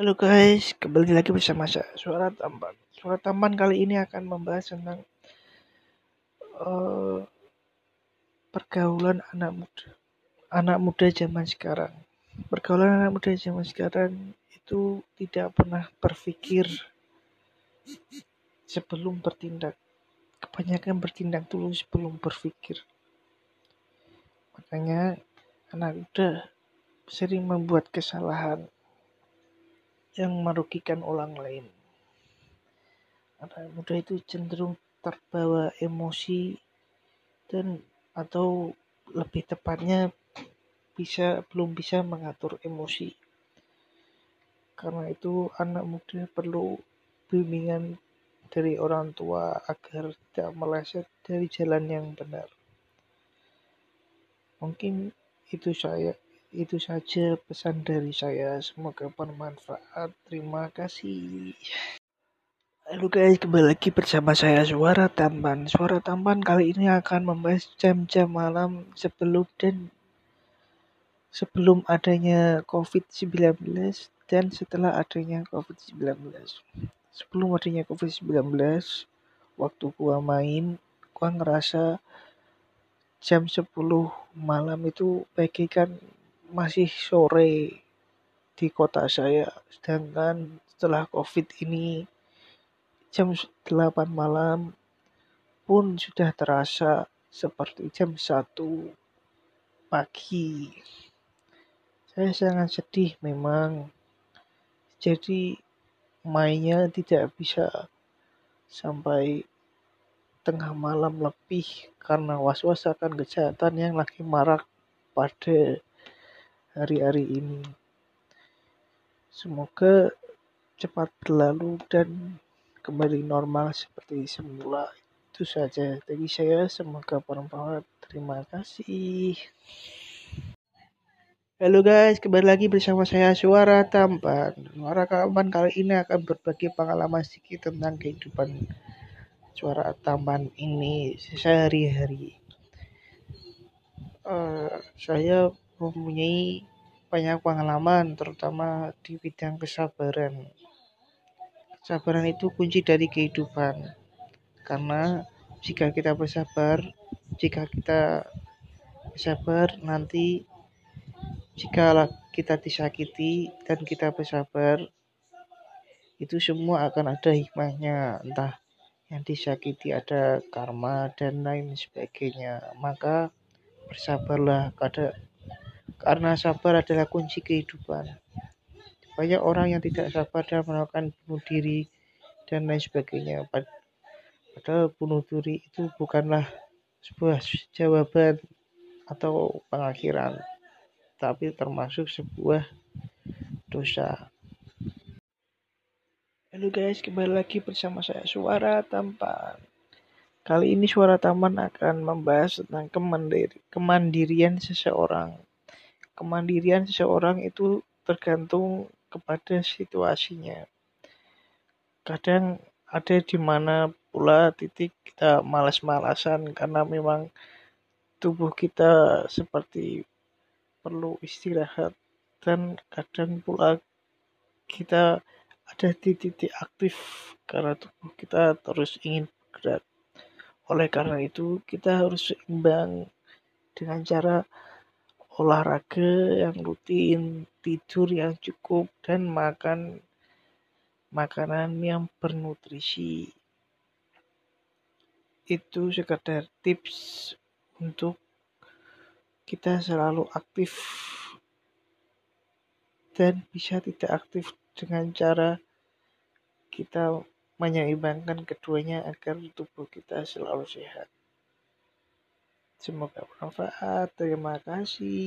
Halo guys, kembali lagi bersama saya Suara Tampan. Suara Tampan kali ini akan membahas tentang uh, pergaulan anak muda. Anak muda zaman sekarang. Pergaulan anak muda zaman sekarang itu tidak pernah berpikir sebelum bertindak. Kebanyakan bertindak dulu sebelum berpikir. Makanya anak muda sering membuat kesalahan yang merugikan orang lain. Anak muda itu cenderung terbawa emosi dan atau lebih tepatnya bisa belum bisa mengatur emosi. Karena itu anak muda perlu bimbingan dari orang tua agar tidak meleset dari jalan yang benar. Mungkin itu saya itu saja pesan dari saya. Semoga bermanfaat. Terima kasih. Halo guys, kembali lagi bersama saya Suara Tampan. Suara Tampan kali ini akan membahas jam-jam malam sebelum dan sebelum adanya COVID-19 dan setelah adanya COVID-19. Sebelum adanya COVID-19, waktu gua main, gua ngerasa jam 10 malam itu bagaikan masih sore di kota saya. Sedangkan setelah COVID ini jam 8 malam pun sudah terasa seperti jam 1 pagi. Saya sangat sedih memang. Jadi mainnya tidak bisa sampai tengah malam lebih karena was-was akan kejahatan yang lagi marak pada hari-hari ini. Semoga cepat berlalu dan kembali normal seperti semula. Itu saja dari saya. Semoga bermanfaat. Terima kasih. Halo guys, kembali lagi bersama saya Suara Tampan. Suara Tampan kali ini akan berbagi pengalaman sedikit tentang kehidupan Suara Tampan ini sehari-hari. Uh, saya mempunyai banyak pengalaman terutama di bidang kesabaran. Kesabaran itu kunci dari kehidupan. Karena jika kita bersabar, jika kita bersabar nanti jika kita disakiti dan kita bersabar itu semua akan ada hikmahnya entah yang disakiti ada karma dan lain sebagainya maka bersabarlah pada karena sabar adalah kunci kehidupan. Banyak orang yang tidak sabar dan melakukan bunuh diri dan lain sebagainya. Padahal bunuh diri itu bukanlah sebuah jawaban atau pengakhiran, tapi termasuk sebuah dosa. Halo guys, kembali lagi bersama saya Suara Tampan. Kali ini Suara Taman akan membahas tentang kemandirian seseorang kemandirian seseorang itu tergantung kepada situasinya. Kadang ada di mana pula titik kita malas-malasan karena memang tubuh kita seperti perlu istirahat dan kadang pula kita ada di titik aktif karena tubuh kita terus ingin bergerak. Oleh karena itu, kita harus seimbang dengan cara olahraga yang rutin, tidur yang cukup, dan makan makanan yang bernutrisi. Itu sekedar tips untuk kita selalu aktif dan bisa tidak aktif dengan cara kita menyeimbangkan keduanya agar tubuh kita selalu sehat. Semoga bermanfaat. Terima kasih.